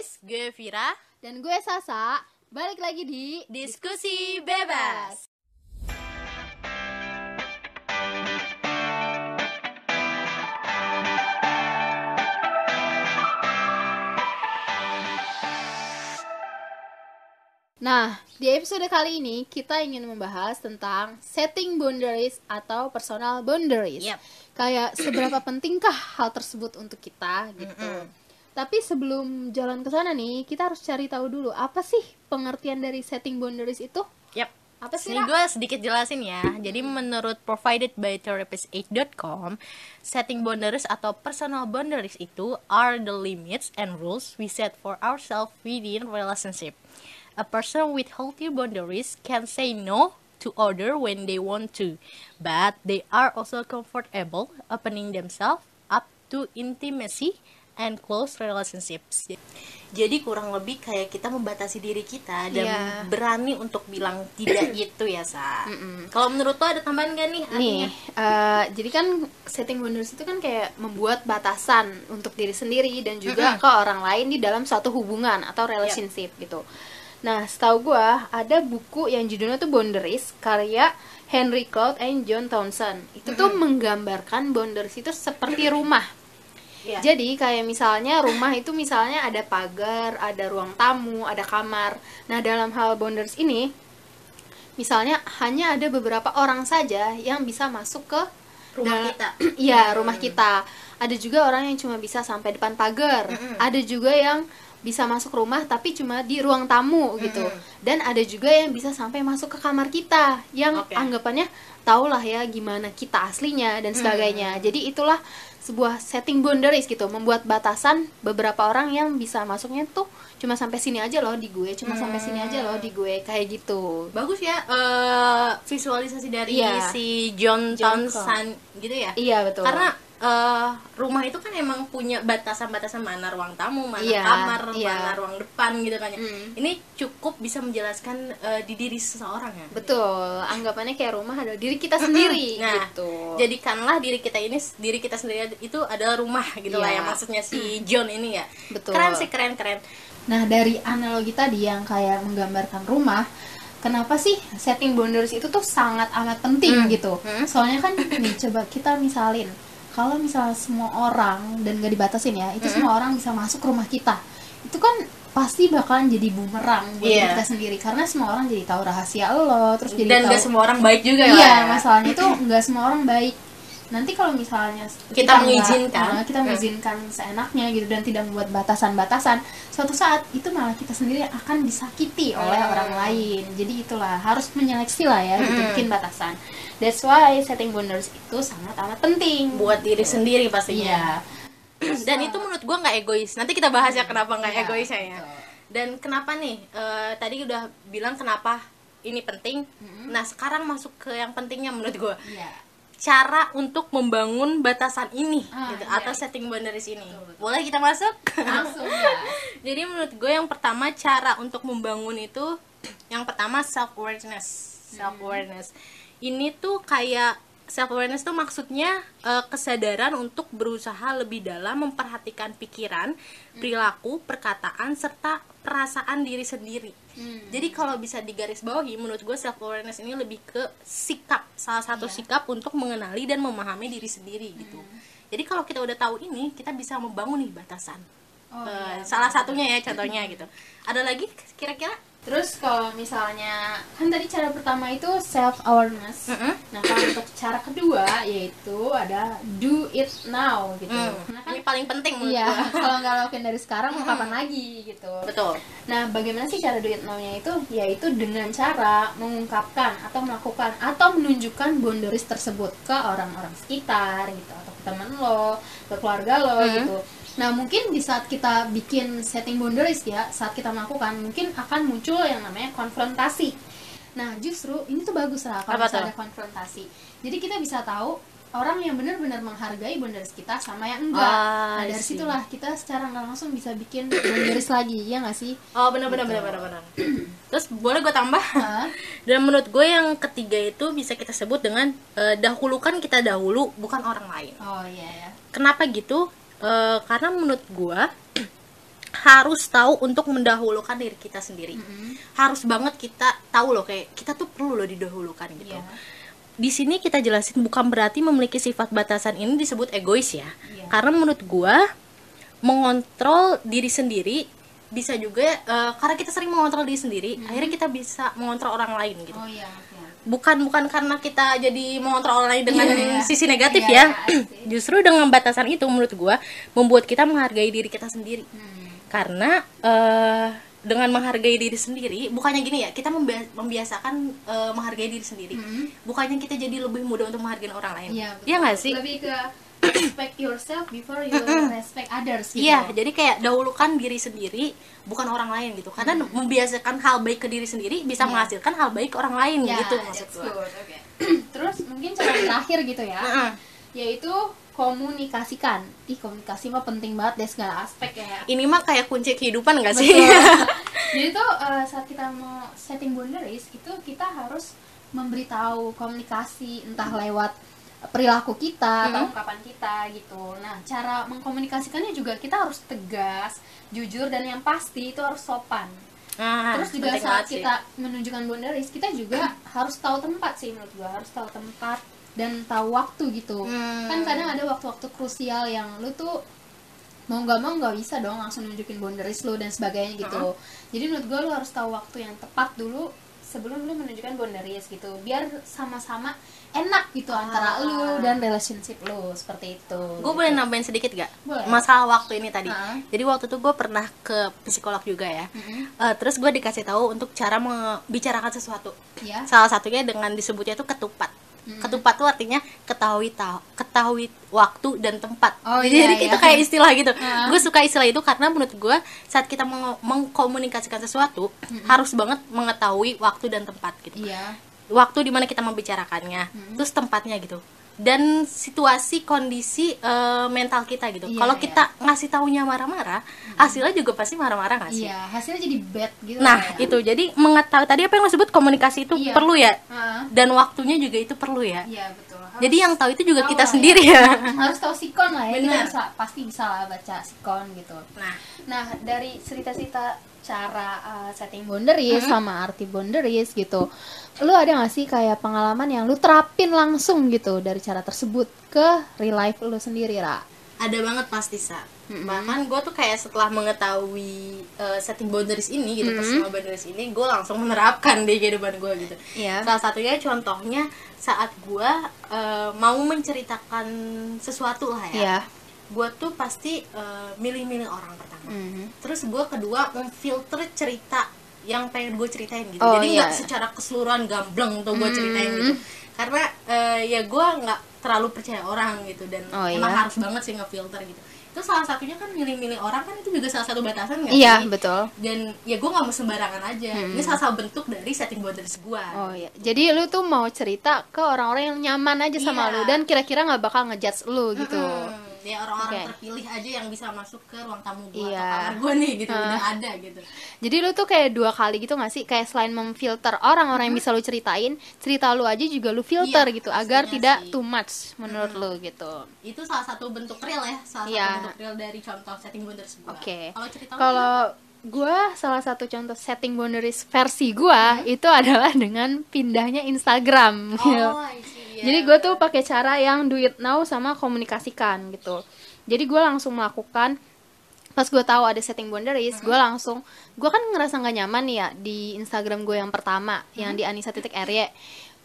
guys, gue Vira. Dan gue Sasa, balik lagi di Diskusi Bebas. Nah, di episode kali ini kita ingin membahas tentang setting boundaries atau personal boundaries. Yep. Kayak seberapa pentingkah hal tersebut untuk kita gitu. Tapi sebelum jalan ke sana nih, kita harus cari tahu dulu apa sih pengertian dari setting boundaries itu? Yap. Apa sih, Ini gue sedikit jelasin ya. Jadi menurut provided by therapist8.com, setting boundaries atau personal boundaries itu are the limits and rules we set for ourselves within relationship. A person with healthy boundaries can say no to other when they want to, but they are also comfortable opening themselves up to intimacy and close relationships. Jadi kurang lebih kayak kita membatasi diri kita dan Iya. berani untuk bilang tidak gitu ya sa. Kalau menurut lo ada tambahan gak nih? Nih, eh, jadi kan setting boundaries itu kan kayak membuat batasan untuk diri sendiri dan juga ke orang lain di dalam suatu hubungan atau relationship gitu. Nah, setahu gua ada buku yang judulnya tuh Boundaries karya Henry Cloud and John Townsend. Itu tuh menggambarkan boundaries itu seperti rumah. Iya. Jadi kayak misalnya rumah itu misalnya ada pagar, ada ruang tamu, ada kamar. Nah, dalam hal boundaries ini misalnya hanya ada beberapa orang saja yang bisa masuk ke Rumah kita. Iya, rumah kita. Ada juga orang yang cuma bisa sampai depan pagar. Ada juga yang bisa masuk rumah tapi cuma di ruang tamu gitu. Dan ada juga yang bisa sampai masuk ke kamar kita yang Oke. anggapannya tahulah ya gimana kita aslinya dan sebagainya. Jadi itulah sebuah setting boundaries gitu, membuat batasan beberapa orang yang bisa masuknya tuh cuma sampai sini aja loh di gue, cuma sampai sini aja loh di gue kayak gitu. Bagus ya eh, visualisasi dari Iya. si John, John Townsend gitu ya. Iya betul. Karena eh, rumah itu kan emang punya batasan-batasan mana ruang tamu, mana Iya, kamar, iya. mana ruang depan gitu kan ya. Mm. Ini cukup bisa menjelaskan eh, di diri seseorang ya. betul, anggapannya kayak rumah adalah diri kita sendiri Nah, gitu. jadikanlah diri kita ini diri kita sendiri itu adalah rumah gitu lah Iya. ya maksudnya si John ini ya. Betul. Keren sih keren keren. Nah, dari analogi tadi yang kayak menggambarkan rumah, kenapa sih setting boundaries itu tuh sangat amat penting gitu? Hmm. Soalnya kan nih coba kita misalin, kalau misalnya semua orang dan gak dibatasin ya, Hmm. itu semua orang bisa masuk rumah kita, itu kan pasti bakalan jadi bumerang buat Iya. diri kita sendiri karena semua orang jadi tahu rahasia lo, terus jadi Dan tahu gak semua orang baik juga iya ya. masalahnya itu nggak semua orang baik nanti kalau misalnya Kita nggak- mengizinkan. nah, kita mengizinkan seenaknya gitu dan tidak membuat batasan-batasan suatu saat itu malah kita sendiri akan disakiti oleh Hmm. orang lain jadi itulah harus menyeleksi lah ya gitu bikin batasan that's why setting boundaries itu sangat amat penting buat diri sendiri pastinya. iya Dan itu menurut gua nggak egois. Nanti kita bahas ya kenapa nggak Iya, egoisnya ya. betul. Dan kenapa nih? eh, tadi udah bilang kenapa ini penting. Nah sekarang masuk ke yang pentingnya menurut gua. iya Cara untuk membangun batasan ini, Ah, gitu, iya. atau setting boundaries ini. Boleh kita masuk? langsung ya Jadi menurut gue yang pertama cara untuk membangun itu yang pertama self awareness. Self awareness. Ini tuh kayak self awareness tuh maksudnya eh, kesadaran untuk berusaha lebih dalam memperhatikan pikiran, perilaku, perkataan serta perasaan diri sendiri. Jadi kalau bisa digarisbawahi menurut gue self awareness ini lebih ke sikap, salah satu sikap untuk mengenali dan memahami diri sendiri gitu. Jadi kalau kita udah tahu ini, kita bisa membangun nih batasan. Oh, Eh, iya, salah satunya ya contohnya gitu. Ada lagi kira-kira Terus kalau misalnya kan tadi cara pertama itu self awareness. Mm-mm. Nah, kalau untuk cara kedua yaitu ada do it now gitu. Hmm, Nah, kan ini paling penting menurut iya, kalau nggak lakuin dari sekarang mau kapan lagi gitu. betul Nah, bagaimana sih cara do it now-nya itu? Yaitu dengan cara mengungkapkan atau melakukan atau menunjukkan boundaries tersebut ke orang-orang sekitar gitu atau ke teman lo, ke keluarga lo Hmm. gitu. Nah, mungkin di saat kita bikin setting boundaries ya, saat kita melakukan mungkin akan muncul yang namanya konfrontasi. Nah, justru ini tuh bagus lah kalau ada konfrontasi. Jadi kita bisa tahu orang yang benar-benar menghargai boundaries kita sama yang enggak. Ah, nah, dari see. situlah kita secara nggak langsung bisa bikin boundaries lagi, ya nggak sih? oh benar benar Gitu. benar benar benar terus boleh gue tambah Hah? dan menurut gue yang ketiga itu bisa kita sebut dengan eh, dahulukan kita dahulu bukan orang lain Oh iya ya. kenapa gitu Eh, karena menurut gue harus tahu untuk mendahulukan diri kita sendiri harus banget kita tahu loh kayak kita tuh perlu loh didahulukan gitu Iya. di sini kita jelasin bukan berarti memiliki sifat batasan ini disebut egois ya Iya. karena menurut gua mengontrol diri sendiri bisa juga eh, karena kita sering mengontrol diri sendiri akhirnya kita bisa mengontrol orang lain gitu oh oke. Bukan bukan karena kita jadi mengontrol orang lain dengan Iya, iya. sisi negatif Iya, ya iya, pasti. justru dengan batasan itu menurut gua membuat kita menghargai diri kita sendiri Hmm. karena eh, dengan menghargai diri sendiri bukannya gini ya kita membia- membiasakan eh, menghargai diri sendiri bukannya kita jadi lebih mudah untuk menghargai orang lain Iya, betul. iya nggak sih Lebih ke respect yourself before you respect others gitu. Iya, jadi kayak dahulukan diri sendiri, bukan orang lain gitu. Karena membiasakan hal baik ke diri sendiri bisa Iya. menghasilkan hal baik ke orang lain Ya, gitu that's maksud gua. good. Oke. Terus mungkin cara terakhir gitu ya, yaitu komunikasikan. Ih, komunikasi mah penting banget deh segala aspek ya. Ini mah kayak kunci kehidupan gak sih? Jadi tuh eh, saat kita mau setting boundaries itu kita harus memberitahu komunikasi entah lewat perilaku kita atau Mhm. ungkapan kita gitu. Nah, cara mengkomunikasikannya juga kita harus tegas, jujur dan yang pasti itu harus sopan. Nah, Terus juga saat sih. kita menunjukkan boundaries, kita juga harus tahu tempat sih menurut gua, harus tahu tempat dan tahu waktu gitu. Hmm. Kan kadang ada waktu-waktu krusial yang lu tuh mau nggak mau nggak bisa dong langsung nunjukin boundaries lu dan sebagainya gitu. Jadi menurut gua lu harus tahu waktu yang tepat dulu sebelum lu menunjukkan boundaries gitu. Biar sama-sama enak gitu antara lu dan relationship lu seperti itu. gue boleh nambahin sedikit gak? Boleh. Masalah waktu ini tadi. Heeh. Jadi waktu itu gue pernah ke psikolog juga ya. Mhm. Eh, terus gue dikasih tahu untuk cara membicarakan sesuatu. Ya. Salah satunya dengan disebutnya itu ketupat. Mhm. Ketupat tuh artinya ketahui tahu, ketahui waktu dan tempat. Oh, Jadi iya, itu iya. kayak istilah gitu. Heeh. Gue suka istilah itu karena menurut gue saat kita meng- mengkomunikasikan sesuatu harus banget mengetahui waktu dan tempat gitu Iya. Waktu di mana kita membicarakannya terus tempatnya gitu dan situasi kondisi eh, mental kita gitu Iya, kalau iya. kita ngasih taunya marah-marah hasilnya juga pasti marah-marah nggak sih Iya, hasilnya jadi bad gitu. nah ya. itu jadi mengetahui tadi apa yang lo sebut komunikasi itu Iya. perlu ya Heeh. dan waktunya juga itu perlu ya Iya betul. Harus jadi yang tahu itu juga tahu kita lah sendiri ya, harus tahu sikon lah ya. Kita Benar. bisa pasti bisa lah baca sikon gitu. nah Nah dari cerita-cerita cara uh, setting boundaries sama arti boundaries gitu, lu ada gak sih kayak pengalaman yang lu terapin langsung gitu dari cara tersebut ke real life lu sendiri ra? ada banget pasti sa. Bahkan gue tuh kayak setelah mengetahui eh, setting boundaries ini gitu personal boundaries ini gue langsung menerapkan di kehidupan gue gitu. Iya. salah satunya contohnya saat gue eh, mau menceritakan sesuatu lah ya. Iya. Gue tuh pasti eh, milih-milih orang pertama Mhm. terus gue kedua memfilter cerita yang pengen gue ceritain gitu Oh, jadi iya. nggak secara keseluruhan gamblang tuh gue ceritain gitu karena eh, ya gue nggak terlalu percaya orang gitu dan Oh, emang iya. harus banget sih ngefilter gitu itu salah satunya kan milih-milih orang kan itu juga salah satu batasan nggak Iya sih betul. dan ya gue nggak mau sembarangan aja ini salah satu bentuk dari setting boundaries gue Oh iya. Jadi lu tuh mau cerita ke orang-orang yang nyaman aja sama Iya. lu dan kira-kira nggak bakal ngejudge lu gitu. Hmm, ya orang-orang Oke. terpilih aja yang bisa masuk ke ruang tamu gue Iya. atau kamar gue nih gitu udah ada gitu Jadi lu tuh kayak dua kali gitu gak sih? Kayak selain memfilter orang-orang yang bisa lu ceritain, cerita lu aja juga lu filter Iya, gitu agar tidak sih. too much menurut lu gitu. itu salah satu bentuk real ya salah Iya. satu bentuk real dari contoh setting boundaries gue Oke. kalau cerita lu Kalau gua salah satu contoh setting boundaries versi gua itu adalah dengan pindahnya Instagram. gitu. oh I see, ya. Jadi gue tuh pakai cara yang do it now sama komunikasikan gitu. Jadi gue langsung melakukan pas gue tahu ada setting boundaries, gue langsung gue kan ngerasa nggak nyaman ya di Instagram gue yang pertama yang di Anissa titik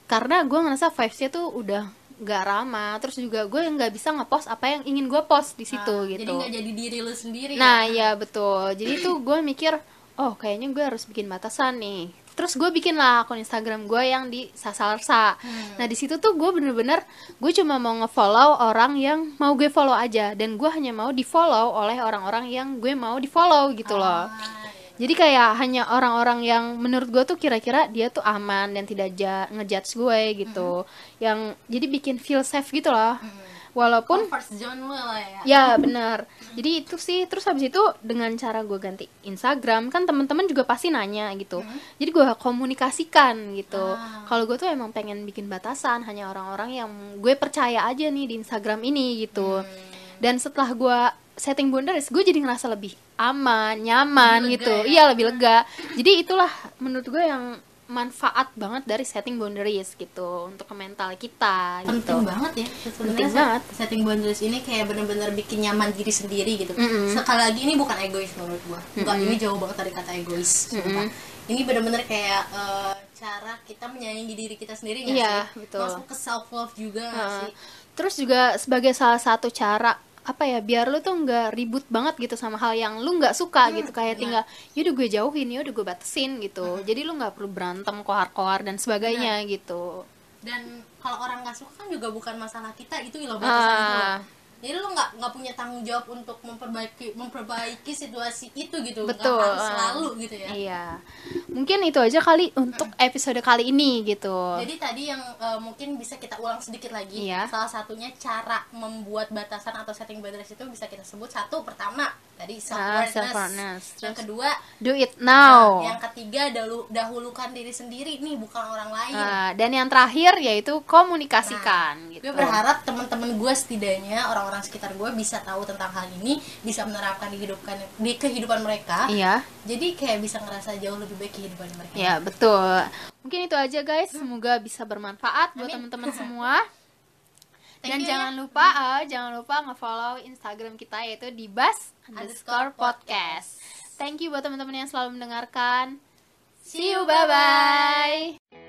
karena gue ngerasa vibesnya tuh udah nggak ramah terus juga gue nggak bisa ngepost apa yang ingin gue post di situ Ah, gitu jadi nggak jadi diri lu sendiri Nah, ya? iya betul. Jadi tuh gue mikir, oh kayaknya gue harus bikin batasan nih. Terus gue bikin lah akun Instagram gue yang di Sasalsa. Nah di situ tuh gue bener-bener gue cuma mau ngefollow orang yang mau gue follow aja dan gue hanya mau di follow oleh orang-orang yang gue mau di follow gitu loh. Ah, iya. Jadi kayak hanya orang-orang yang menurut gue tuh kira-kira dia tuh aman dan tidak ja- ngejudge gue gitu. Yang jadi bikin feel safe gitu loh. Walaupun zone lu lah ya Ya benar. Jadi itu sih terus habis itu dengan cara gue ganti Instagram kan teman-teman juga pasti nanya gitu. Jadi gue komunikasikan gitu. Ah. Kalau gue tuh emang pengen bikin batasan hanya orang-orang yang gue percaya aja nih di Instagram ini gitu. Dan setelah gue setting boundaries, gue jadi ngerasa lebih aman nyaman Lebih gitu lega ya? iya lebih lega jadi itulah menurut gue yang manfaat banget dari setting boundaries gitu untuk ke mental kita gitu penting banget ya Penting banget. setting boundaries ini kayak bener-bener bikin nyaman diri sendiri gitu Mm-mm. sekali lagi ini bukan egois menurut gua enggak ini jauh banget dari kata egois sumpah. ini bener-bener kayak eh, cara kita menyayangi diri kita sendiri nggak Iya, sih betul. masuk ke self love juga Nah, sih terus juga sebagai salah satu cara apa ya biar lu tuh nggak ribut banget gitu sama hal yang lu nggak suka gitu. Kayak tinggal yaudah gue jauhin yaudah gue batasin gitu. Jadi lu nggak perlu berantem kohar-kohar dan sebagainya gitu. Dan kalau orang nggak suka kan juga bukan masalah kita itu loh batasan itu ah jadi lu nggak nggak punya tanggung jawab untuk memperbaiki memperbaiki situasi itu gitu betul harus ah. selalu gitu ya iya mungkin itu aja kali untuk episode kali ini gitu Jadi tadi yang eh, mungkin bisa kita ulang sedikit lagi. Iya. Salah satunya cara membuat batasan atau setting boundaries itu bisa kita sebut satu pertama tadi self Ah, awareness. self-awareness. Yang kedua, do it now yang ketiga dahulu dahulukan diri sendiri nih bukan orang lain. Ah, dan yang terakhir yaitu komunikasikan gitu Gue berharap teman-teman gue setidaknya orang-orang sekitar gue bisa tahu tentang hal ini, bisa menerapkan di kehidupan di kehidupan mereka. iya Jadi kayak bisa ngerasa jauh lebih baik kehidupan mereka. Ya, betul. Mungkin itu aja guys, semoga bisa bermanfaat buat teman-teman semua. Thank Dan you, jangan ya. lupa, ah, jangan lupa nge-follow Instagram kita yaitu di bas underscore podcast. Thank you buat teman-teman yang selalu mendengarkan. See you, bye-bye.